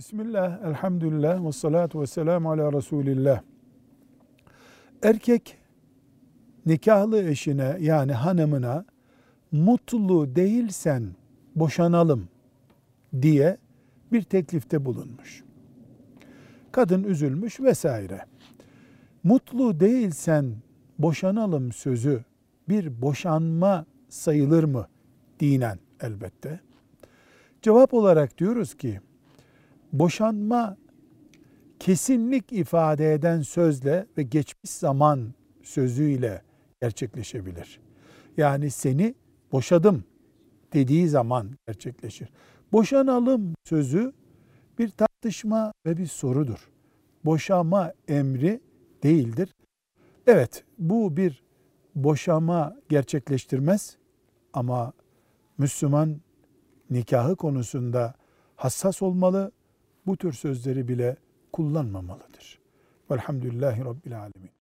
Bismillah, elhamdülillah, ve salatu ve selamu ala Resulillah. Erkek nikahlı eşine yani hanımına mutlu değilsen boşanalım diye bir teklifte bulunmuş. Kadın üzülmüş vesaire. Mutlu değilsen boşanalım sözü bir boşanma sayılır mı dinen elbette. Cevap olarak diyoruz ki boşanma kesinlik ifade eden sözle ve geçmiş zaman sözüyle gerçekleşebilir. Yani seni boşadım dediği zaman gerçekleşir. Boşanalım sözü bir tartışma ve bir sorudur. Boşama emri değildir. Evet bu bir boşama gerçekleştirmez ama Müslüman nikahı konusunda hassas olmalı, bu tür sözleri bile kullanmamalıdır. Velhamdülillahi Rabbil Alemin.